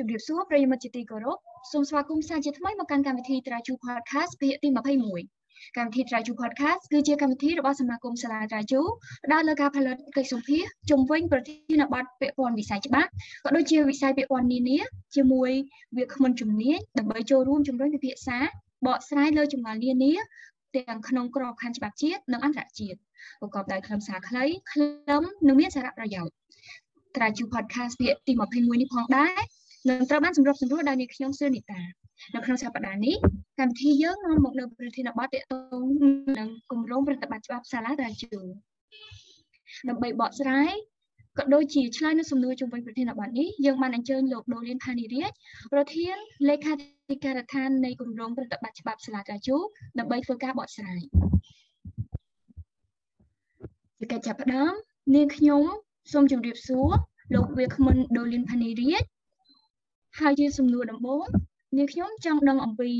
សូមជម្រាបសួរប្រិយមិត្តជាទីគោរពសូមស្វាគមន៍សាជាថ្មីមកកាន់កម្មវិធី Traju Podcast ភាគទី21កម្មវិធី Traju Podcast គឺជាកម្មវិធីរបស់សមាគមសាលា Traju ផ្ដោតលើការផលិតកិច្ចសម្ភាសជុំវិញប្រធានបទពាក់ព័ន្ធវិស័យច្បាប់ក៏ដូចជាវិស័យពាក់ព័ន្ធនានាជាមួយវាគ្មិនជំនាញដើម្បីចូលរួមជំរុញពិភាក្សាបកស្រាយលើចម្ងល់នានាទាំងក្នុងក្របខ័ណ្ឌច្បាប់ជាតិនិងអន្តរជាតិប្រកបដោយខ្លឹមសារខ្លីខ្លឹមនិងមានសារៈប្រយោជន៍ Traju Podcast ភាគទី21នេះផងដែរ នឹងត្រូវបានសម្របសម្រួលដោយនាងខ្ញុំសឿនីតានៅក្នុងសប្តាហ៍នេះកម្មវិធីយើងនាំមកនៅប្រធានបទទាក់ទងនឹងគម្រោងប្រតិបត្តិច្បាប់សាលាតាជូដើម្បីបកស្រាយក៏ដូចជាឆ្លើយនៅសំណួរជុំវិញប្រធានបទនេះយើងបានអញ្ជើញលោកដូលៀនផានីរាជប្រធានលេខាធិការដ្ឋាននៃគម្រោងប្រតិបត្តិច្បាប់សាលាតាជូដើម្បីធ្វើការបកស្រាយជាកិច្ចចាប់ផ្ដើមនាងខ្ញុំសូមជម្រាបសួរលោកវាគ្មិនដូលីនផានីរាជ ហើយជាសំណួរដំបូងនាងខ្ញុំចង់ដឹងអំពី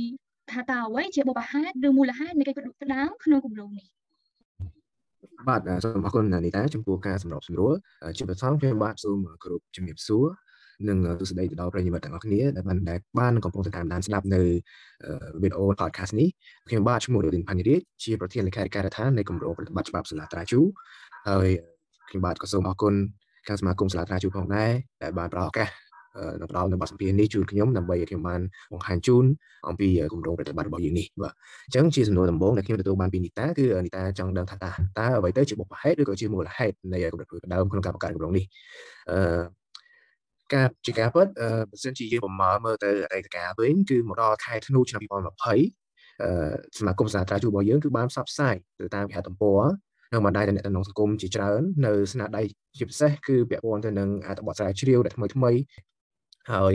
ថាតើអ្វីជាបុព្វហេតុឬមូលហេតុនៃកិច្ចប្រដៅក្នុងគម្រោងនេះបាទសូមអរគុណនីតាចំពោះការសម្របសម្រួលជាបឋមខ្ញុំបាទសូមគោរពជំរាបសួរនិងទស្សនីទៅដល់ប្រិយមិត្តទាំងអស់គ្នាដែលបានដែលបានកំពុងតាមដានស្ដាប់នៅវីដេអូ podcast នេះខ្ញុំបាទឈ្មោះរ៉ូឌីនផានីរាជជាប្រធានលេខាធិការដ្ឋាននៃគម្រោងប្រតិបត្តិច្បាប់សាលាត្រាជូហើយខ្ញុំបាទក៏សូមអរគុណខាងសមាគមសាលាត្រាជូផងដែរដែលបានផ្ដល់ឱកាស នៅផ្ដល់នៅបទសម្ភាសន៍នេះជូនខ្ញុំដើម្បីឲ្យខ្ញុំបានបង្ហាញជូនអំពីគម្រោងប្រតិបត្តិរបស់យើងនេះបាទអញ្ចឹងជាសំណួរដំបូងដែលខ្ញុំទទួលបានពីនីតាគឺនីតាចង់ដឹងថាតើតើអ្វីទៅជាបុព្វហេតុឬក៏ជាមូលហេតុនៃកម្រិតព្រួយដើមក្នុងការបង្កើតគម្រោងនេះអឺការជាការពិតបើសិនជាយើងប្រមាណមើលទៅអតីតកាលវិញគឺមកដល់ខែធ្នូឆ្នាំ2020អឺសមាគមសាស្ត្រាចារ្យរបស់យើងគឺបានផ្សព្វផ្សាយទៅតាមគេហទំព័រនៅបណ្ដាញតំណសង្គមជាច្រើននៅស្នាដៃជាពិសេសគឺពាក់ព័ន្ធទៅនឹងអត្ថបទស្រាវជ្រាវដែលថ្មីថ្មី ហើយ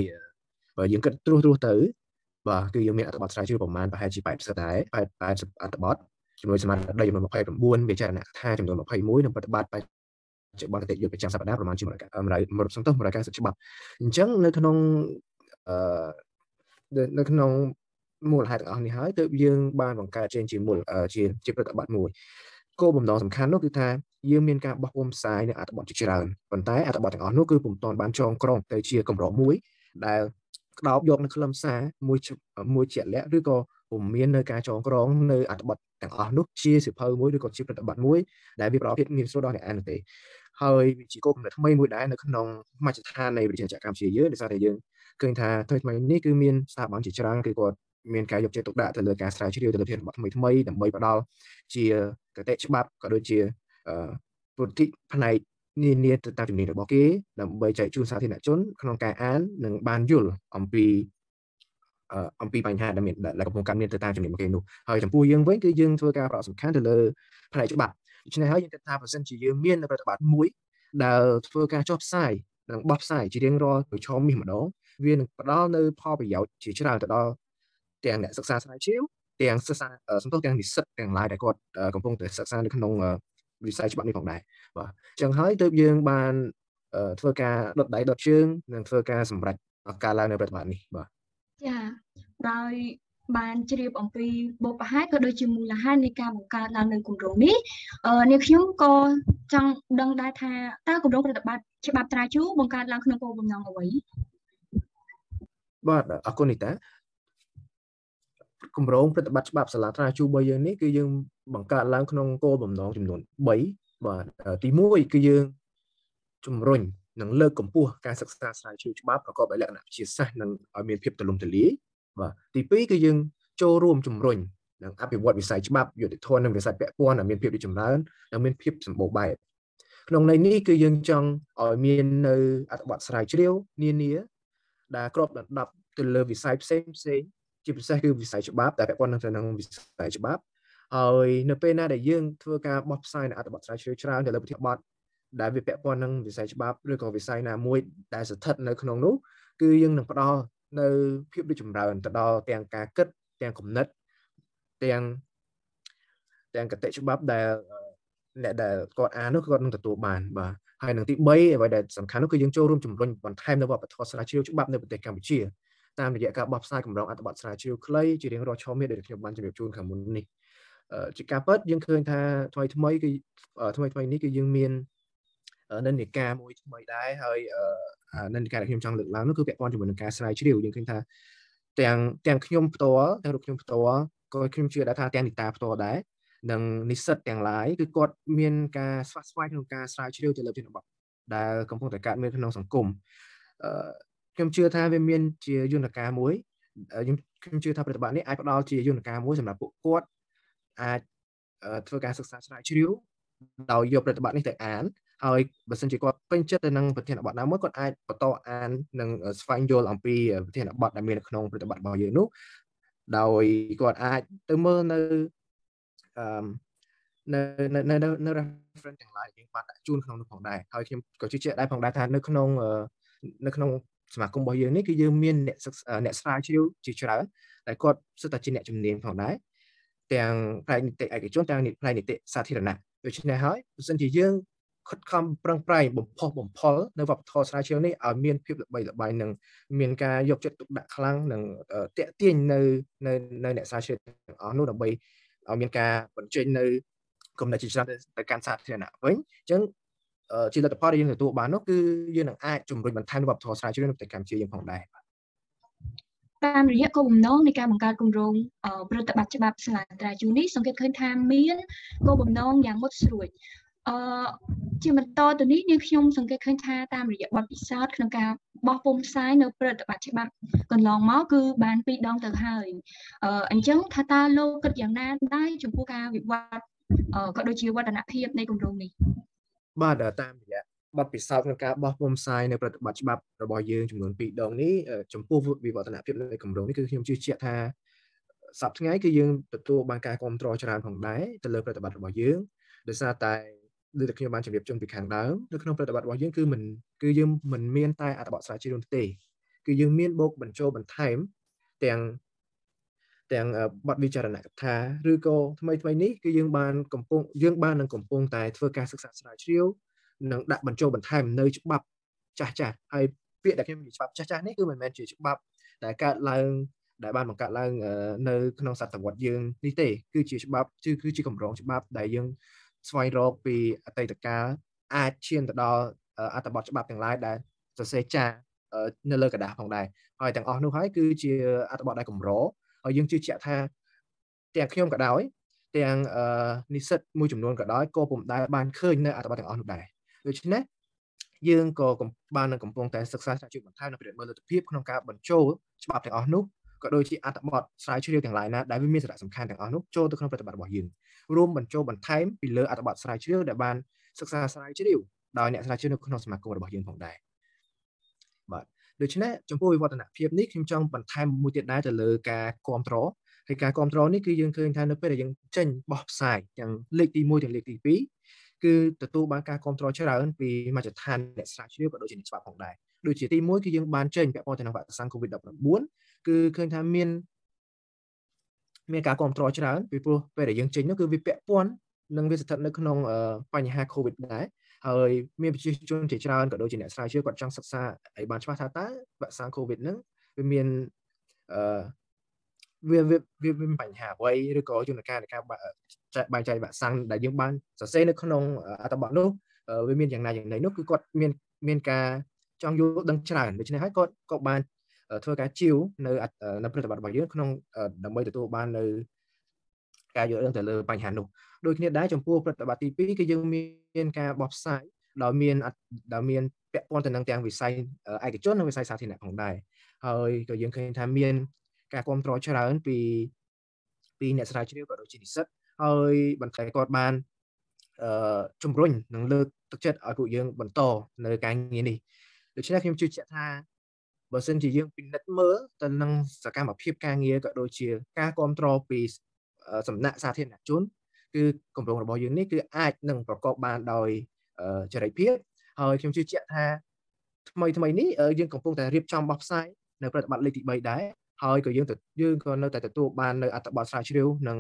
បើយើងគិតត្រួសត្រាសទៅបាទគឺយើងមានអត្ថបទស្រាវជ្រាវប្រមាណប្រហែលជា80ដែរ80អត្ថបទចំនួនសមាដីចំនួន29វិចារណកថាចំនួន21និងប្រតិបត្តិបច្ចុប្បន្នគតិយុត្តប្រចាំសប្តាហ៍ប្រមាណជា100សង្ទុះ190ច្បាប់អញ្ចឹងនៅក្នុងអឺនៅក្នុងមូលហេតុទាំងអស់នេះហើយទើបយើងបានបង្កើតចេញជាមូលជាជាប្រតិបត្តិមួយគោលបំណងសំខាន់នោះគឺថា យើងមានការបោះពុម្ពផ្សាយនៅអត្ថបទជាច្រើនប៉ុន្តែអត្ថបទទាំងអស់នោះគឺពុំតាន់បានចងក្រងទៅជាកម្រមួយដែលក្តោបយកនៅខ្លឹមសារមួយមួយជាក់លាក់ឬក៏ពុំមាននៅការចងក្រងនៅអត្ថបទទាំងអស់នោះជាសិភៅមួយឬក៏ជាប្រតិបត្តិមួយដែលវាប្រកបភាពងាយស្រួលដល់អ្នកអានទេហើយវាជាគោលបំណងថ្មីមួយដែរនៅក្នុងមជ្ឈដ្ឋាននៃវិទ្យាចក្រកម្ពុជាយើងដោយសារតែយើងឃើញថាថ្មីថ្មីនេះគឺមានស្ថាប័នជាច្រើនគឺគាត់មានការយកចិត្តទុកដាក់ទៅលើការស្រាវជ្រាវទៅលើភាពថ្មីថ្មីដើម្បីផ្ដល់ជាកតិច្បាប់ក៏ដូចជា ពុទ្ធិផ្នែកនានាទៅតាមជំនាញរបស់គេដើម្បីចែកជូនសាធារណជនក្នុងការអាននិងបានយល់អំពីអំពីបញ្ហាដែលមានដែលកំពុងកើតមានទៅតាមជំនាញរបស់គេនោះហើយចំពោះយើងវិញគឺយើងធ្វើការប្រកសំខាន់ទៅលើផ្នែកច្បាប់ដូច្នេះហើយយើងគិតថាបើសិនជាយើងមានប្រតិបត្តិមួយដែលធ្វើការចុះផ្សាយនិងបោះផ្សាយជារៀងរាល់ប្រឆោមមាសម្ដងវានឹងផ្ដល់នៅផលប្រយោជន៍ជាច្រើនទៅដល់ទាំងអ្នកសិក្សាស្រាវជ្រាវទាំងសិក្សាសំទោសទាំងនិស្សិតទាំងឡាយដែលគាត់កំពុងតែសិក្សានៅក្នុង វិស័យច្បាប់នេះផងដែរបាទអញ្ចឹងហើយទើបយើងបានធ្វើការដុតដៃដុតជើងនិងធ្វើការសម្រេចការឡើងនៅប្រតិបត្តិនេះបាទចាដោយបានជ្រាបអំពីបុព្វហេតុក៏ដូចជាមូលហេតុនៃការបង្កើតឡើងនៅគម្រោងនេះនាងខ្ញុំក៏ចង់ដឹងដែរថាតើគម្រោងប្រតិបត្តិច្បាប់ត្រាជូបង្កើតឡើងក្នុងគោលបំណងអ្វីបាទអរគុណនីតា គម្រោងប្រតិបត្តិច្បាប់សាលាត្រាជូរបស់យើងនេះគឺយើងបង្កើតឡើងក្នុងគោលបំណងចំនួន3បាទទី1គឺយើងជំរុញនិងលើកកម្ពស់ការសិក្សាស្រាវជ្រាវច្បាប់ប្រកបដោយលក្ខណៈវិទ្យាសាស្ត្រនិងឲ្យមានភាពទូលំទូលាយបាទទី2គឺយើងចូលរួមជំរុញនិងអភិវឌ្ឍវិស័យច្បាប់យុតិធម៌និងវិស័យពាក់ព័ន្ធឲ្យមានភាពរីកចម្រើននិងមានភាពសម្បូរបែបក្នុងន័យនេះគឺយើងចង់ឲ្យមាននៅអត្ថបទស្រាវជ្រាវនានាដែលគ្របដណ្ដប់ទៅលើវិស័យផ្សេងផ្សេង ជាពិសេសគឺវិស័យច្បាប់ដែលពាក់ព័ន្ធនឹងទៅនឹងវិស័យច្បាប់ហើយនៅពេលណាដែលយើងធ្វើការបោះផ្សាយនៅអត្ថបទស្រាវជ្រាវច្រើនទៅលើប្រធានបទដែលវាពាក់ព័ន្ធនឹងវិស័យច្បាប់ឬក៏វិស័យណាមួយដែលស្ថិតនៅក្នុងនោះគឺយើងនឹងផ្ដល់នៅភាពរីកចម្រើនទៅដល់ទាំងការគិតទាំងគំនិតទាំងទាំងកតិច្បាប់ដែលអ្នកដែលគាត់អាននោះគាត់នឹងទទួលបានបាទហើយនឹងទី3អ្វីដែលសំខាន់នោះគឺយើងចូលរួមជំរុញបន្ថែមនៅវប្បធម៌ស្រាវជ្រាវច្បាប់នៅប្រទេសកម្ពុជា តាមរយៈការបោះផ្សាយកម្រងអត្ថបទស្រាវជ្រាវខ្លីជារៀងរាល់ឆមាសដែលខ្ញុំបានជម្រាបជូនខាងមុននេះជាការពិតយើងឃើញថាថ្មីថ្មីគឺថ្មីថ្មីនេះគឺយើងមាននិន្នាការមួយថ្មីដែរហើយនិន្នាការដែលខ្ញុំចង់លើកឡើងនោះគឺពាក់ព័ន្ធជាមួយនឹងការស្រាវជ្រាវយើងឃើញថាទាំងទាំងខ្ញុំផ្ទាល់ទាំងរូបខ្ញុំផ្ទាល់ក៏ខ្ញុំជឿដែរថាទាំងនីតាផ្ទាល់ដែរនិងនិស្សិតទាំងឡាយគឺគាត់មានការស្វាស្វែងក្នុងការស្រាវជ្រាវទៅលើជនបទដែលកំពុងតែកើតមានក្នុងសង្គមអឺ ខ្ញុំជឿថាវាមានជាយន្តការមួយខ្ញុំខ្ញុំជឿថាប្រតិបត្តិនេះអាចផ្ដល់ជាយន្តការមួយសម្រាប់ពួកគាត់អាចធ្វើការសិក្សាស្រាវជ្រាវដោយយកប្រតិបត្តិនេះទៅអានហើយបើសិនជាគាត់ពេញចិត្តទៅនឹងប្រធានបទណាមួយគាត់អាចបន្តអាននិងស្វែងយល់អំពីប្រធានបទដែលមាននៅក្នុងប្រតិបត្តិរបស់យើងនោះដោយគាត់អាចទៅមើលនៅអឺនៅនៅនៅនៅ reference ទាំង lain យើងបានដាក់ជូនក្នុងនោះផងដែរហើយខ្ញុំក៏ជឿជាក់ដែរផងដែរថានៅក្នុងនៅក្នុង សមាគមរបស់យើងនេះគឺយើងមានអ្នកអ្នកស្រាវជ្រាវជាច្រើនដែលគាត់សិតតែជាអ្នកជំនាញផងដែរទាំងផ្នែកនីតិឯកជនទាំងផ្នែកនីតិសាធារណៈដូច្នេះហើយបើសិនជាយើងខិតខំប្រឹងប្រែងបំផុសបំផុលនៅវប្បធម៌ស្រាវជ្រាវនេះឲ្យមានភាពល្បីល្បាញនិងមានការយកចិត្តទុកដាក់ខ្លាំងនិងតាក់ទាញនៅនៅនៅអ្នកស្រាវជ្រាវទាំងអស់នោះដើម្បីឲ្យមានការបញ្ចេញនៅគំនិតជាច្រើនទៅកាន់សាធារណៈវិញអញ្ចឹង ជាលទ្ធផលដែលយើងទទួលបាននោះគឺយើងនឹងអាចជំរុញបន្ថែមវប្បធម៌ស្រាវជ្រាវនៅប្រទេសកម្ពុជាយើងផងដែរតាមរយៈគោលបំណងនៃការបង្កើតគម្រោងប្រតិបត្តិច្បាប់សាលាត្រាជូនេះសង្កេតឃើញថាមានគោលបំណងយ៉ាងមុតស្រួចអឺជាបន្តទៅនេះនាងខ្ញុំសង្កេតឃើញថាតាមរយៈបទពិសោធន៍ក្នុងការបោះពុម្ពផ្សាយនៅប្រតិបត្តិច្បាប់កន្លងមកគឺបានពីរដងទៅហើយអឺអញ្ចឹងថាតើលោកគិតយ៉ាងណាដែរចំពោះការវិវត្តក៏ដូចជាវឌ្ឍនភាពនៃគម្រោងនេះ បាទតាមរយៈបទពិសោធន៍ក្នុងការបោះពុម្ពផ្សាយនៅប្រតិបត្តិច្បាប់របស់យើងចំនួន2ដងនេះចំពោះវិវត្តនភាពនៃគម្រោងនេះគឺខ្ញុំជឿជាក់ថាសប្តាហ៍ថ្ងៃគឺយើងទទួលបានការគ្រប់គ្រងច្រើនផងដែរទៅលើប្រតិបត្តិរបស់យើងដោយសារតែដូចតែខ្ញុំបានជម្រាបជូនពីខាងដើមនៅក្នុងប្រតិបត្តិរបស់យើងគឺមិនគឺយើងមិនមានតែអត្ថបទស្រាវជ្រាវទេគឺយើងមានបូកបញ្ចូលបន្ថែមទាំង ទាំងបទវិចារណកថាឬក៏ថ្មីថ្មីនេះគឺយើងបានកំពុងយើងបាននឹងកំពុងតែធ្វើការសិក្សាស្រាវជ្រាវនិងដាក់បញ្ចូលបន្ថែមនៅច្បាប់ចាស់ចាស់ហើយពាក្យដែលខ្ញុំនិយាយច្បាប់ចាស់ចាស់នេះគឺមិនមែនជាច្បាប់ដែលកើតឡើងដែលបានបង្កើតឡើងនៅក្នុងសតវត្សយើងនេះទេគឺជាច្បាប់គឺជាកម្រងច្បាប់ដែលយើងស្វែងរកពីអតីតកាលអាចឈានទៅដល់អត្ថបទច្បាប់ទាំងឡាយដែលសរសេរចានៅលើกระดาษផងដែរហើយទាំងអស់នោះហើយគឺជាអត្ថបទដែលកម្រ ហើយយើងជឿជាក់ថាទាំងខ្ញុំក៏ដោយទាំងនិស្សិតមួយចំនួនក៏ដោយក៏ពុំដែលបានឃើញនៅអត្ថបទទាំងអស់នោះដែរដូច្នេះយើងក៏បាននឹងកំពុងតែសិក្សាស្រាវជ្រាវបន្ថែមនៅប្រតិបត្តិលទ្ធភាពក្នុងការបញ្ចូលច្បាប់ទាំងអស់នោះក៏ដូចជាអត្ថបទស្រាវជ្រាវទាំងឡាយណាដែលវាមានសារៈសំខាន់ទាំងអស់នោះចូលទៅក្នុងប្រតិបត្តិរបស់យើងរួមបញ្ចូលបន្ថែមពីលើអត្ថបទស្រាវជ្រាវដែលបានសិក្សាស្រាវជ្រាវដោយអ្នកស្រាវជ្រាវនៅក្នុងសមាគមរបស់យើងផងដែរបាទ ដូច្នេះចំពោះវិវត្តនភាពនេះខ្ញុំចង់បន្ថែមមួយទៀតដែរទៅលើការគ្រប់គ្រងហើយការគ្រប់គ្រងនេះគឺយើងឃើញថានៅពេលដែលយើងចេញបោះផ្សាយទាំងលេខទី1ទាំងលេខទី2គឺទទួលបានការគ្រប់គ្រងច្រើនពីមជ្ឈដ្ឋានអ្នកស្រាវជ្រាវក៏ដូចជាអ្នកច្បាប់ផងដែរដូចជាទី1គឺយើងបានចេញពាក់ព័ន្ធទៅនឹងវ៉ាក់សាំង COVID-19 គឺឃើញថាមានមានការគ្រប់គ្រងច្រើនពីព្រោះពេលដែលយើងចេញនោះគឺវាពាក់ព័ន្ធនឹងវាស្ថិតនៅក្នុងបញ្ហា COVID ដែរ ហើយមានប្រជាជនជាច្រើនក៏ដូចជាអ្នកស្រាវជ្រាវគាត់ចង់សិក្សាឲ្យបានច្បាស់ថាតើវ៉ាក់សាំង COVID ហ្នឹងវាមានអឺវាវាមានបញ្ហាអ្វីឬក៏យន្តការនៃការបែងចែកវ៉ាក់សាំងដែលយើងបានសរសេរនៅក្នុងអត្ថបទនោះវាមានយ៉ាងណាយ៉ាងណីនោះគឺគាត់មានមានការចង់យល់ដឹងច្រើនដូច្នេះហើយគាត់ក៏បានធ្វើការជាវនៅនៅប្រតិបត្តិរបស់យើងក្នុងដើម្បីទទួលបាននៅ ការយល់ដឹងទៅលើបញ្ហានោះដូចគ្នាដែរចំពោះប្រតិបត្តិទី2គឺយើងមានការបោះផ្សាយដោយមានដោយមានពាក់ព័ន្ធទៅនឹងទាំងវិស័យឯកជននិងវិស័យសាធារណៈផងដែរហើយក៏យើងឃើញថាមានការគ្រប់គ្រងច្រើនពីពីអ្នកស្រាវជ្រាវក៏ដូចជានិស្សិតហើយបន្ថែមគាត់បានអឺជំរុញនិងលើកទឹកចិត្តឲ្យពួកយើងបន្តនៅការងារនេះដូច្នេះខ្ញុំជឿជាក់ថាបើសិនជាយើងពិនិត្យមើលទៅនឹងសកម្មភាពការងារក៏ដូចជាការគ្រប់គ្រងពី សំណាក់សាធារណជនគឺគម្រោងរបស់យើងនេះគឺអាចនឹងប្រកបបានដោយចរិតភាពហើយខ្ញុំជឿជាក់ថាថ្មីថ្មីនេះយើងកំពុងតែរៀបចំបោះផ្សាយនៅប្រតិបត្តិលេខទី3ដែរហើយក៏យើងយើងក៏នៅតែទទួលបាននៅអត្ថបទស្រាវជ្រាវនិង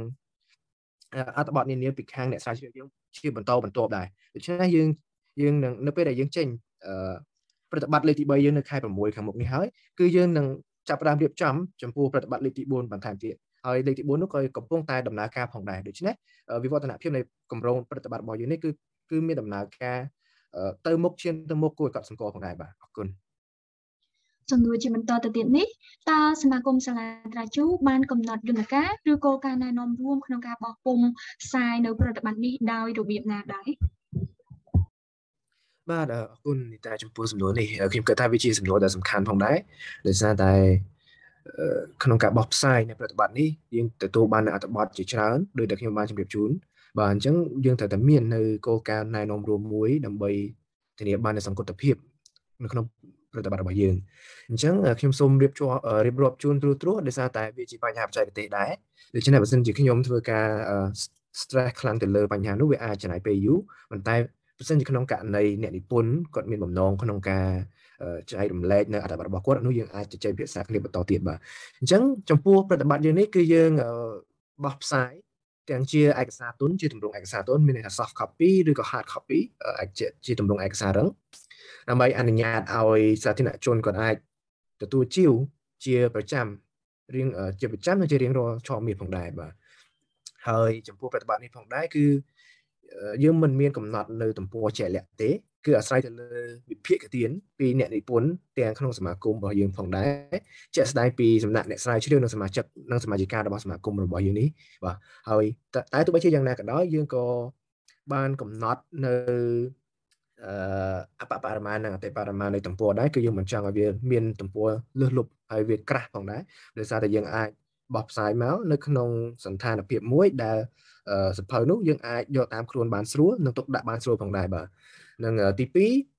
អត្ថបទនានាពីខាងអ្នកស្រាវជ្រាវយើងជាបន្តបន្ទាប់ដែរដូច្នេះយើងយើងនឹងនៅពេលដែលយើងចេញប្រតិបត្តិលេខទី3យើងនៅខែ6ខាងមុខនេះហើយគឺយើងនឹងចាប់ផ្ដើមរៀបចំចំពោះប្រតិបត្តិលេខទី4បន្ថែមទៀត ហើយលេខទី4នោះក៏កំពុងតែដំណើរការផងដែរដូច្នេះវិវត្តនភាពនៃគម្រោងប្រតិបត្តិរបស់យើងនេះគឺគឺមានដំណើរការទៅមុខឈានទៅមុខគួរឲ្យកត់សម្គាល់ផងដែរបាទអរគុណសំណួរជាបន្តទៅទៀតនេះតើសមាគមសាលាត្រាជូបានកំណត់យន្តការឬក៏ការណែនាំរួមក្នុងការបោះពុំផ្សាយនៅប្រតិបត្តិនេះដោយរបៀបណាដែរបាទអរគុណនីតាចំពោះសំណួរនេះខ្ញុំគិតថាវាជាសំណួរដ៏សំខាន់ផងដែរដោយសារតែ ក្នុងការបោះផ្សាយនៅប្រតិបត្តិនេះយើងទទួលបានអត្ថបទជាច្រើនដោយតែខ្ញុំបានជម្រាបជូនបាទអញ្ចឹងយើងត្រូវតែមាននៅគោលការណ៍ណែនាំរួមមួយដើម្បីធានាបាននូវសង្គតភាពនៅក្នុងប្រតិបត្តិរបស់យើងអញ្ចឹងខ្ញុំសូមរៀបជាប់រៀបរាប់ជូនត្រួសត្រាសដោយសារតែវាជាបញ្ហាបច្ចេកទេសដែរដូច្នេះបើសិនជាខ្ញុំធ្វើការ stress ខ្លាំងទៅលើបញ្ហានោះវាអាចចំណាយពេលយូរប៉ុន្តែបើសិនជាក្នុងករណីអ្នកនិពន្ធគាត់មានបំណងក្នុងការ ចែករំលែកនៅអត្ថបទរបស់គាត់នោះយើងអាចជជែកភាសាគ្នាបន្តទៀតបាទអញ្ចឹងចំពោះប្រតិបត្តិយើងនេះគឺយើងបោះផ្សាយទាំងជាឯកសារទុនជាទម្រង់ឯកសារទុនមានន័យថា soft copy ឬក៏ hard copy ជាជាទម្រង់ឯកសាររឹងដើម្បីអនុញ្ញាតឲ្យសាធារណជនគាត់អាចទទួលជាវជាប្រចាំរៀងជាប្រចាំនិងជារៀងរាល់ឆមាសផងដែរបាទហើយចំពោះប្រតិបត្តិនេះផងដែរគឺយើងមិនមានកំណត់នៅទំព័រជាក់លាក់ទេ គឺអាស្រ័យទៅលើវិភាគទានពីអ្នកនិពន្ធទាំងក្នុងសមាគមរបស់យើងផងដែរជាក់ស្ដែងពីសំណាក់អ្នកស្រាវជ្រាវនិងសមាជិកនិងសមាជិការបស់សមាគមរបស់យើងនេះបាទហើយតែទោះបីជាយ៉ាងណាក៏ដោយយើងក៏បានកំណត់នៅអឺអបបរមានិងអតិបរមានៃទំព័រដែរគឺយើងមិនចង់ឲ្យវាមានទំព័រលឹះលុបហើយវាក្រាស់ផងដែរដោយសារតែយើងអាចបោះផ្សាយមកនៅក្នុងសន្តានភាពមួយដែលសភៅនោះយើងអាចយកតាមខ្លួនបានស្រួលនិងទុកដាក់បានស្រួលផងដែរបាទ នឹងទី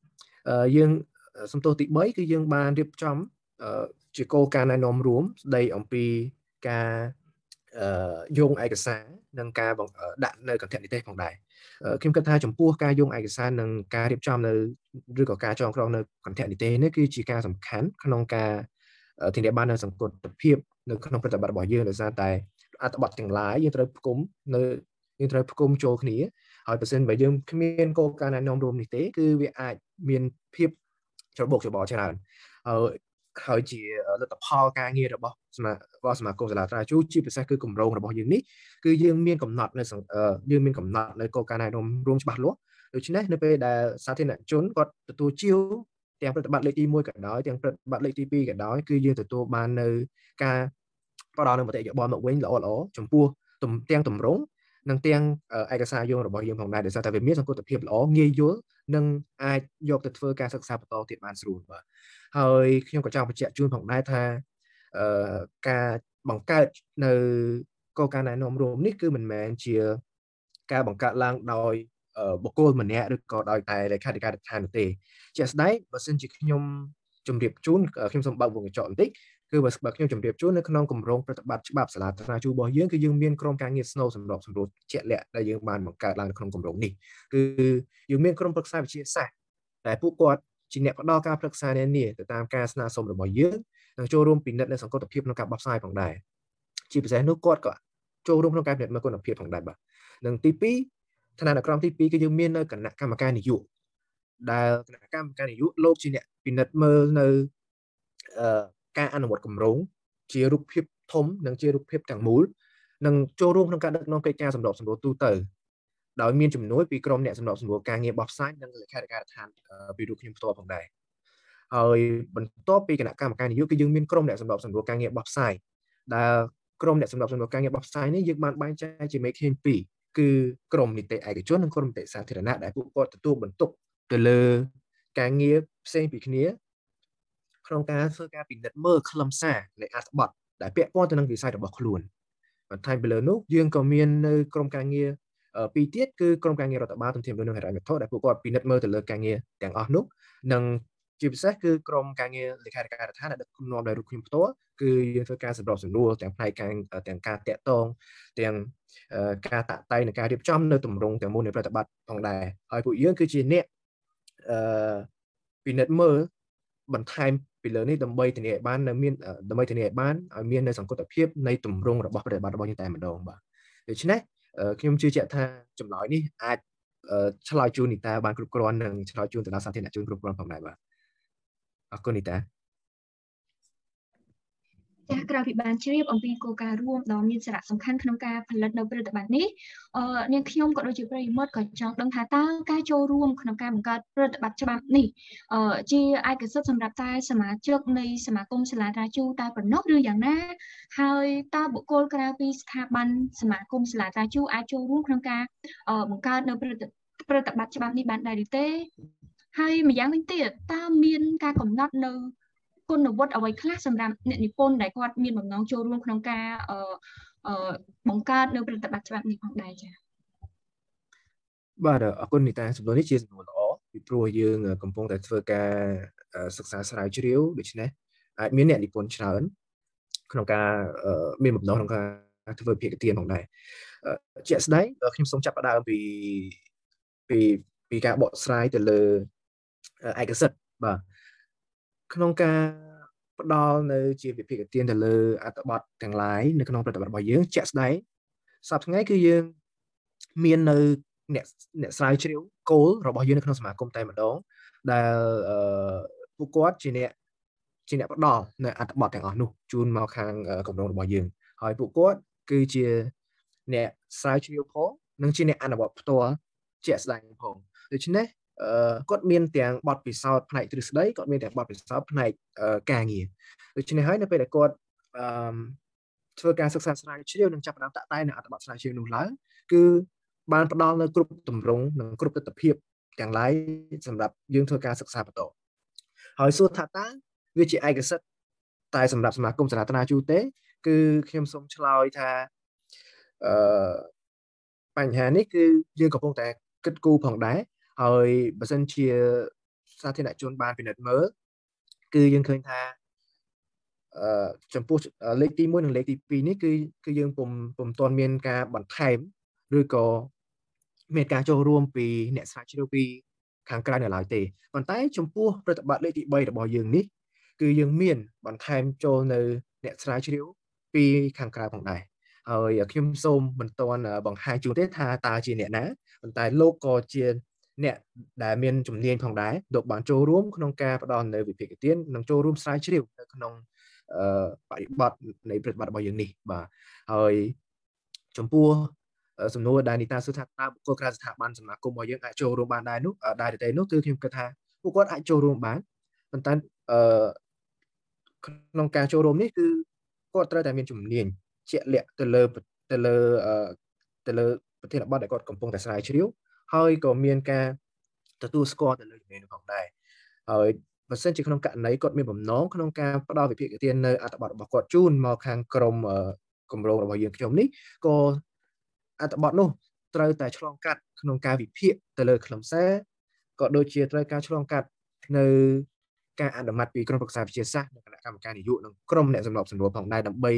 2យើងសំទោសទី3គឺយើងបានរៀបចំជាគោលការណ៍ណែនាំរួមស្ដីអំពីការយោងឯកសារនិងការដាក់នៅកន្ធនិទេសផងដែរខ្ញុំគិតថាចំពោះការយោងឯកសារនិងការរៀបចំនៅឬក៏ការចងក្រងនៅកន្ធនិទេសនេះគឺជាការសំខាន់ក្នុងការធានាបាននូវសង្គមភាពនៅក្នុងប្រតិបត្តិរបស់យើងដោយសារតែអត្ថបទទាំងឡាយយើងត្រូវផ្គុំនៅយើងត្រូវផ្គុំចូលគ្នា ហើយបើសិនបើយើងគ្មានគោលការណ៍ណែនាំរួមនេះទេគឺវាអាចមានភាពច្របូកច្របល់ច្រើនហើយហើយជាលទ្ធផលការងាររបស់សមារបស់សមាគមសាលាត្រាជូជាពិសេសគឺគម្រោងរបស់យើងនេះគឺយើងមានកំណត់នៅយើងមានកំណត់នៅគោលការណ៍ណែនាំរួមច្បាស់លាស់ដូច្នេះនៅពេលដែលសាធារណជនគាត់ទទួលជាវទាំងប្រតិបត្តិលេខទី1ក៏ដោយទាំងប្រតិបត្តិលេខទី2ក៏ដោយគឺយើងទទួលបាននៅការផ្ដល់នៅមតិយោបល់មកវិញល្អល្អចំពោះទាំងតម្រង និងទាំងឯកសារយោងរបស់យើងផងដែរដោយសារតែវាមានសង្គមភាពល្អងាយយល់និងអាចយកទៅធ្វើការសិក្សាបន្តទៀតបានស្រួលបាទហើយខ្ញុំក៏ចង់បញ្ជាក់ជូនផងដែរថាអឺការបង្កើតនៅគោលការណ៍ណែនាំរួមនេះគឺមិនមែនជាការបង្កើតឡើងដោយបុគ្គលម្នាក់ឬក៏ដោយតែលេខាធិការដ្ឋាននោះទេជាក់ស្ដែងបើសិនជាខ្ញុំជម្រាបជូនខ្ញុំសូមបើកវងកញ្ចក់បន្តិច គឺបើបើខ្ញុំជម្រាបជូននៅក្នុងគម្រោងប្រតិបត្តិច្បាប់សាលាត្រាជូរបស់យើងគឺយើងមានក្រុមការងារស្នូលសម្របសម្រួលជាក់លាក់ដែលយើងបានបង្កើតឡើងនៅក្នុងគម្រោងនេះគឺយើងមានក្រុមប្រឹក្សាវិទ្យាសាស្ត្រតែពួកគាត់ជាអ្នកផ្ដល់ការប្រឹក្សានានាទៅតាមការស្នើសុំរបស់យើងនិងចូលរួមពិនិត្យនៅសង្គមភាពក្នុងការបោះផ្សាយផងដែរជាពិសេសនោះគាត់ក៏ចូលរួមក្នុងការពិនិត្យមើលគុណភាពផងដែរបាទនិងទី2ឋានៈក្រមទី2គឺយើងមាននៅគណៈកម្មការនយោបាយដែលគណៈកម្មការនយោបាយលោកជាអ្នកពិនិត្យមើលនៅអឺ ការអនុវត្តគម្រោងជារូបភាពធំនិងជារូបភាពទាំងមូលនិងចូលរួមក្នុងការដឹកនាំកិច្ចការសម្របសម្រួលទូទៅដោយមានជំនួយពីក្រុមអ្នកសម្របសម្រួលការងារបោះផ្សាយនិងលេខាធិការដ្ឋានពីរូបខ្ញុំផ្ទាល់ផងដែរហើយបន្ទាប់ពីគណៈកម្មការនយោបាយគឺយើងមានក្រុមអ្នកសម្របសម្រួលការងារបោះផ្សាយដែលក្រុមអ្នកសម្របសម្រួលការងារបោះផ្សាយនេះយើងបានបែងចែកជាមេឃាញពីរគឺក្រុមនីតិឯកជននិងក្រុមនីតិសាធារណៈដែលពួកគាត់ទទួលបន្ទុកទៅលើការងារផ្សេងពីគ្នា ក្នុងការធ្វើការពិនិត្យមើលខ្លឹមសារនៃអត្ថបទដែលពាក់ព័ន្ធទៅនឹងវិស័យរបស់ខ្លួនបន្ថែមពីលើនោះយើងក៏មាននៅក្រុមការងារពីរទៀតគឺក្រុមការងាររដ្ឋបាលទន្ទឹមនឹងហិរញ្ញវត្ថុដែលពួកគាត់ពិនិត្យមើលទៅលើការងារទាំងអស់នោះនិងជាពិសេសគឺក្រុមការងារលេខាធិការដ្ឋានដែលដឹកនាំដោយរូបខ្ញុំផ្ទាល់គឺយើងធ្វើការសម្របសម្រួលទាំងផ្នែកការទាំងការតាក់ទងទាំងការតាក់តែងនិងការរៀបចំនៅទម្រង់ទាំងមូលនៃប្រតិបត្តិផងដែរហើយពួកយើងគឺជាអ្នកអឺពិនិត្យមើល បន្ថែមពីលើនេះដើម្បីធានាឲ្យបាននៅមានដើម្បីធានាឲ្យបានឲ្យមាននៅសង្គមភាពនៃទម្រង់របស់ប្រតិបត្តិរបស់យើងតែម្ដងបាទដូច្នេះខ្ញុំជឿជាក់ថាចម្លើយនេះអាចឆ្លើយជូននីតាបានគ្រប់គ្រាន់និងឆ្លើយជូនទៅដល់សាធារណជនគ្រប់គ្រាន់ផងដែរបាទអរគុណនីតា ចាក្រៅពីបានជ្រាបអំពីគោលការណ៍រួមដ៏មានសារៈសំខាន់ក្នុងការផលិតនៅប្រតិបត្តិនេះអឺនាងខ្ញុំក៏ដូចជាប្រិយមិត្តក៏ចង់ដឹងថាតើការចូលរួមក្នុងការបង្កើតប្រតិបត្តិច្បាប់នេះអឺជាឯកសិទ្ធិសម្រាប់តែសមាជិកនៃសមាគមសាលាត្រាជូតែប៉ុណ្ណោះឬយ៉ាងណា ហើយតើបុគ្គលក្រៅពីស្ថាប័នសមាគមសាលាត្រាជូអាចចូលរួមក្នុងការបង្កើតនៅប្រតិប្រតិបត្តិច្បាប់នេះបានដែរឬទេ ហើយម្យ៉ាងវិញទៀតតើមានការកំណត់នៅ គុណវុឌ្ឍអ្វីខ្លះសម្រាប់អ្នកនិពន្ធដែលគាត់មានបំណងចូលរួមក្នុងការអឺបង្កើតនៅប្រតិបត្តិច្បាប់នេះផងដែរចា៎បាទអរគុណនីតាសំណួរនេះជាសំណួរល្អពីព្រោះយើងកំពុងតែធ្វើការសិក្សាស្រាវជ្រាវដូច្នេះអាចមានអ្នកនិពន្ធច្រើនក្នុងការមានបំណងក្នុងការធ្វើភាគទានផងដែរជាក់ស្ដែងខ្ញុំសូមចាប់ផ្ដើមពីពីពីការបកស្រាយទៅលើឯកសិទ្ធបាទ ក្នុងការផ្ដល់នៅជាវិភាគទានទៅលើអត្ថបទទាំងឡាយនៅក្នុងប្រតិបត្តិរបស់យើងជាក់ស្ដែងសប្តាហ៍ថ្ងៃគឺយើងមាននៅអ្នកអ្នកស្រាវជ្រាវគោលរបស់យើងនៅក្នុងសមាគមតែម្ដងដែលអឺពួកគាត់ជាអ្នកជាអ្នកផ្ដល់នៅអត្ថបទទាំងអស់នោះជូនមកខាងកម្រងរបស់យើងហើយពួកគាត់គឺជាអ្នកស្រាវជ្រាវផងនិងជាអ្នកអនុវត្តផ្ទាល់ជាក់ស្ដែងផងដូច្នេះ គាត់មានទាំងបទពិសោធន៍ផ្នែកទ្រឹស្ដីគាត់មានទាំងបទពិសោធន៍ផ្នែកការងារដូច្នេះហើយនៅពេលដែលគាត់អឺធ្វើការសិក្សាស្រាវជ្រាវនិងចាប់ផ្ដើមតាក់តែងនៅអត្ថបទស្រាវជ្រាវនោះឡើងគឺបានផ្ដល់នៅគ្រប់ទម្រង់និងគ្រប់ទស្សនវិជ្ជាទាំងឡាយសម្រាប់យើងធ្វើការសិក្សាបន្តហើយសួរថាតើវាជាឯកសិទ្ធិតែសម្រាប់សមាគមសាធារណជូទេ គឺខ្ញុំសូមឆ្លើយថាអឺបញ្ហានេះគឺយើងកំពុងតែគិតគូរផងដែរ ហើយបើសិនជាសាធារណជនបានពិនិត្យមើលគឺយើងឃើញថាអឺចំពោះលេខទី1និងលេខទី2នេះគឺគឺយើងពុំពុំទាន់មានការបន្ថែមឬក៏មានការចូលរួមពីអ្នកស្រាវជ្រាវពីខាងក្រៅនៅឡើយទេប៉ុន្តែចំពោះប្រតិបត្តិលេខទី3របស់យើងនេះគឺយើងមានបន្ថែមចូលនៅអ្នកស្រាវជ្រាវពីខាងក្រៅផងដែរហើយខ្ញុំសូមមិនទាន់បង្ហាញជូនទេថាតើជាអ្នកណាប៉ុន្តែលោកក៏ជា អ្នកដែលមានជំនាញផងដែរលោកបានចូលរួមក្នុងការផ្ដល់នៅវិភាគទាននិងចូលរួមស្រាវជ្រាវនៅក្នុងអឺបរិបទនៃប្រតិបត្តិរបស់យើងនេះបាទហើយចំពោះសំណួរដែលនីតាសួរថាតើបុគ្គលក្រៅស្ថាប័នសមាគមរបស់យើងអាចចូលរួមបានដែរនោះដែរទេនោះគឺខ្ញុំគិតថាពួកគាត់អាចចូលរួមបានប៉ុន្តែអឺក្នុងការចូលរួមនេះគឺគាត់ត្រូវតែមានជំនាញជាក់លាក់ទៅលើទៅលើទៅលើប្រធានបទដែលគាត់កំពុងតែស្រាវជ្រាវ ហើយក៏មានការទទួលស្គាល់ទៅលើជំនាញនោះផងដែរហើយបើសិនជាក្នុងករណីគាត់មានបំណងក្នុងការផ្ដល់វិភាគទាននៅអត្ថបទរបស់គាត់ជូនមកខាងក្រមគម្រោងរបស់យើងខ្ញុំនេះក៏អត្ថបទនោះត្រូវតែឆ្លងកាត់ក្នុងការវិភាគទៅលើខ្លឹមសារក៏ដូចជាត្រូវការឆ្លងកាត់នៅការអនុម័តពីក្រុមប្រឹក្សាវិទ្យាសាស្ត្រនិងគណៈកម្មការនយោបាយនិងក្រុមអ្នកសម្របសម្រួលផងដែរដើម្បី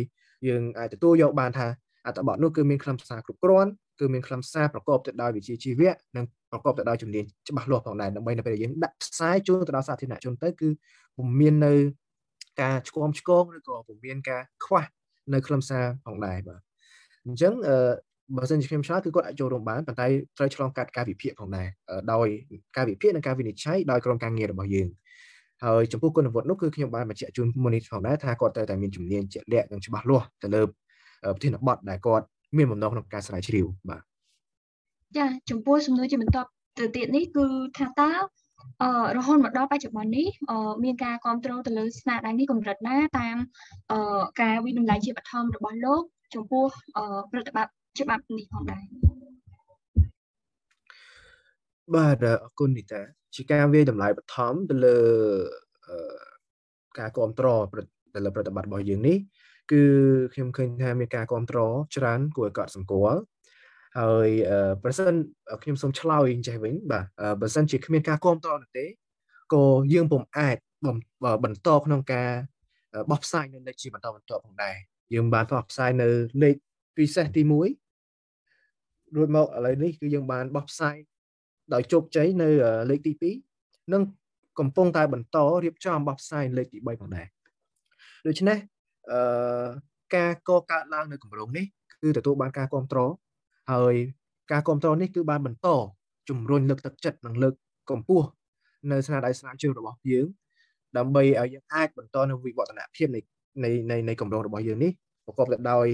យើងអាចទទួលយកបានថាអត្ថបទនោះគឺមានខ្លឹមសារគ្រប់គ្រាន់ គឺមានខ្លឹមសារប្រកបទៅដោយវិជ្ជាជីវៈនិងប្រកបទៅដោយជំនាញច្បាស់លាស់ផងដែរដើម្បីនៅពេលយើងដាក់ផ្សាយជូនទៅដល់សាធារណជនទៅគឺពុំមាននៅការឆ្គំឆ្គងឬក៏ពុំមានការខ្វះនៅខ្លឹមសារផងដែរបាទអញ្ចឹងអឺបើសិនជាខ្ញុំឆ្លើយគឺគាត់អាចចូលរួមបានប៉ុន្តែត្រូវឆ្លងកាត់ការវិភាគផងដែរដោយការវិភាគនិងការវិនិច្ឆ័យដោយក្រុមការងាររបស់យើងហើយចំពោះគុណវុឌ្ឍនោះគឺខ្ញុំបានបញ្ជាក់ជូនមុននេះផងដែរថាគាត់ត្រូវតែមានជំនាញជាក់លាក់និងច្បាស់លាស់ទៅលើប្រធានបទដែលគាត់ មានបំណងក្នុងការស្រាវជ្រាវបាទចាចំពោះសំណួរជាបន្តទៅទៀតនេះគឺថាតើអឺរហូតមកដល់បច្ចុប្បន្ននេះអឺមានការគ្រប់គ្រងទៅលើស្នាដៃនេះកម្រិតណាតាមអឺការវិដំឡៃជាបឋមរបស់លោកចំពោះអឺប្រតិបត្តិច្បាប់នេះផងដែរបាទអរគុណនីតាជាការវាយតម្លៃបឋមទៅលើការគ្រប់គ្រងទៅលើប្រតិបត្តិរបស់យើងនេះ គឺខ្ញុំឃើញថាមានការគ្រប់គ្រងច្រើនគួរឲ្យកត់សម្គាល់ហើយប្រសិនខ្ញុំសូមឆ្លើយចេះវិញបាទបើសិនជាគ្មានការគ្រប់គ្រងនោះទេក៏យើងពុំអាចបន្តក្នុងការបោះផ្សាយនៅលេខជាបន្តបន្ទាប់ផងដែរយើងបានបោះផ្សាយនៅលេខពិសេសទី1រួចមកឥឡូវនេះគឺយើងបានបោះផ្សាយដោយជោគជ័យនៅលេខទី2និងកំពុងតែបន្តរៀបចំបោះផ្សាយលេខទី3ផងដែរដូច្នេះ អឺការកកើតឡើងនៅគម្រោងនេះគឺទទួលបានការគ្រប់គ្រងហើយការគ្រប់គ្រងនេះគឺបានបន្តជំរុញលើកទឹកចិត្តនិងលើកកម្ពស់នៅស្នាដៃស្រាវជ្រាវរបស់យើងដើម្បីឲ្យយើងអាចបន្តនៅវិវឌ្ឍនភាពនៃនៃនៃនៃកម្រងរបស់យើងនេះប្រកបទៅដោយ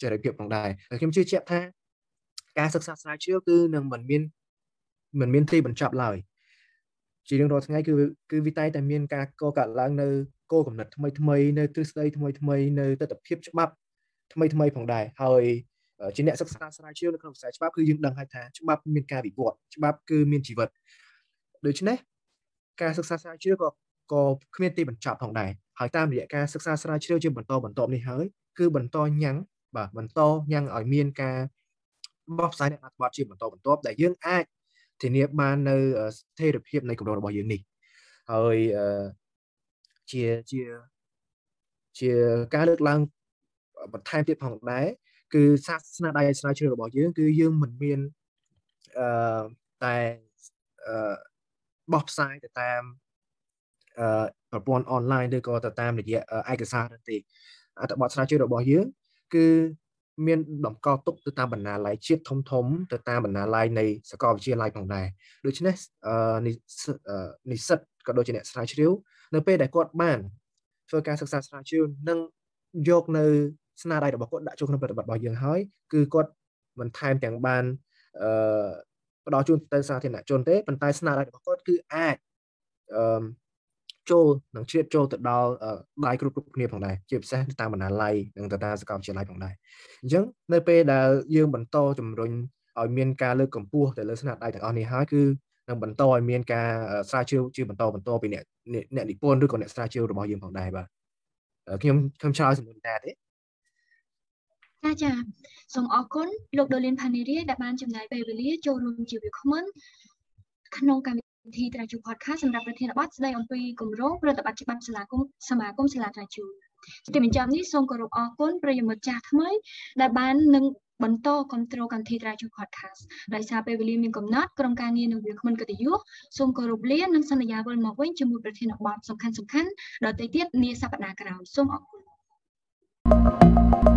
ចរិតភាពផងដែរហើយខ្ញុំជឿជាក់ថាការសិក្សាស្រាវជ្រាវគឺនឹងមិនមានមិនមានទីបញ្ចប់ឡើយ ជារៀងរាល់ថ្ងៃគឺគឺវិត័យតែមានការកកើតឡើងនៅគោលកំណត់ថ្មីថ្មីនៅទ្រឹស្ដីថ្មីថ្មីនៅទស្សនវិជ្ជាច្បាប់ថ្មីថ្មីផងដែរហើយជាអ្នកសិក្សាស្រាវជ្រាវនៅក្នុងវិស័យច្បាប់គឺយើងដឹងហើយថាច្បាប់មានការវិវត្តច្បាប់គឺមានជីវិតដូច្នេះការសិក្សាស្រាវជ្រាវក៏ក៏គ្មានទីបញ្ចប់ផងដែរហើយតាមរយៈការសិក្សាស្រាវជ្រាវជាបន្តបន្តនេះហើយគឺបន្តញ៉ាំងបាទបន្តញ៉ាំងឲ្យមានការបោះផ្សាយនៅអត្ថបទជាបន្តបន្ទាប់ដែលយើងអាច ធានាបាននៅស្ថិរភាពនៃកម្រិតរបស់យើងនេះហើយជាជាជាការលើកឡើងបន្ថែមទៀតផងដែរគឺសាស្នាដៃស្រាវជ្រាវរបស់យើងគឺយើងមិនមានអឺតែអឺបោះផ្សាយទៅតាមអឺប្រព័ន្ធអនឡាញឬក៏ទៅតាមរយៈឯកសារទេអត្ថបទស្រាវជ្រាវរបស់យើងគឺ មានតម្កល់ទុកទៅតាមបណ្ណាល័យជាតិធំធំទៅតាមបណ្ណាល័យនៃសាកលវិទ្យាល័យផងដែរដូច្នេះនិស្សិតក៏ដូចជាអ្នកស្រាវជ្រាវនៅពេលដែលគាត់បានធ្វើការសិក្សាស្រាវជ្រាវនិងយកនៅស្នាដៃរបស់គាត់ដាក់ចូលក្នុងប្រតិបត្តិរបស់យើងហើយគឺគាត់មិនថែមទាំងបានអឺផ្ដល់ជូនទៅសាធារណជនទេប៉ុន្តែស្នាដៃរបស់គាត់គឺអាចអឺ ចូលនឹងជ្រៀតចូលទៅដល់ដៃគ្រប់គ្រប់គ្នាផងដែរជាពិសេសតាមបណ្ណាល័យនិងទៅតាមសាកលវិទ្យាល័យផងដែរអញ្ចឹងនៅពេលដែលយើងបន្តជំរុញឲ្យមានការលើកកម្ពស់ទៅលើស្នាដៃទាំងអស់នេះហើយគឺនឹងបន្តឲ្យមានការស្រាវជ្រាវជាបន្តបន្តពីអ្នកអ្នកនិពន្ធឬក៏អ្នកស្រាវជ្រាវរបស់យើងផងដែរបាទខ្ញុំខ្ញុំឆ្លើយសំណួរតាទេចាចាសូមអរគុណលោកដូលីនផានីរីដែលបានចំណាយពេលវេលាចូលរួមជាវាគ្មិនក្នុងកម្ម វិធីត្រាជូ podcast សម្រាប់ប្រធានបទស្ដីអំពីគម្រោងប្រតិបត្តិច្បាប់សាលាគមសមាគមសាលាត្រាជូទីបញ្ចប់នេះសូមគោរពអរគុណប្រិយមិត្តចាស់ថ្មីដែលបាននឹងបន្តគ្រប់គ្រងកម្មវិធីត្រាជូ podcast ដោយសារពេលវេលាមានកំណត់ក្រុមការងារនៅវាគ្មិនកិត្តិយសសូមគោរពលានិងសន្យាវិលមកវិញជាមួយប្រធានបទសំខាន់ៗដទៃទៀតនាសប្តាហ៍ក្រោយសូមអរគុណ thank you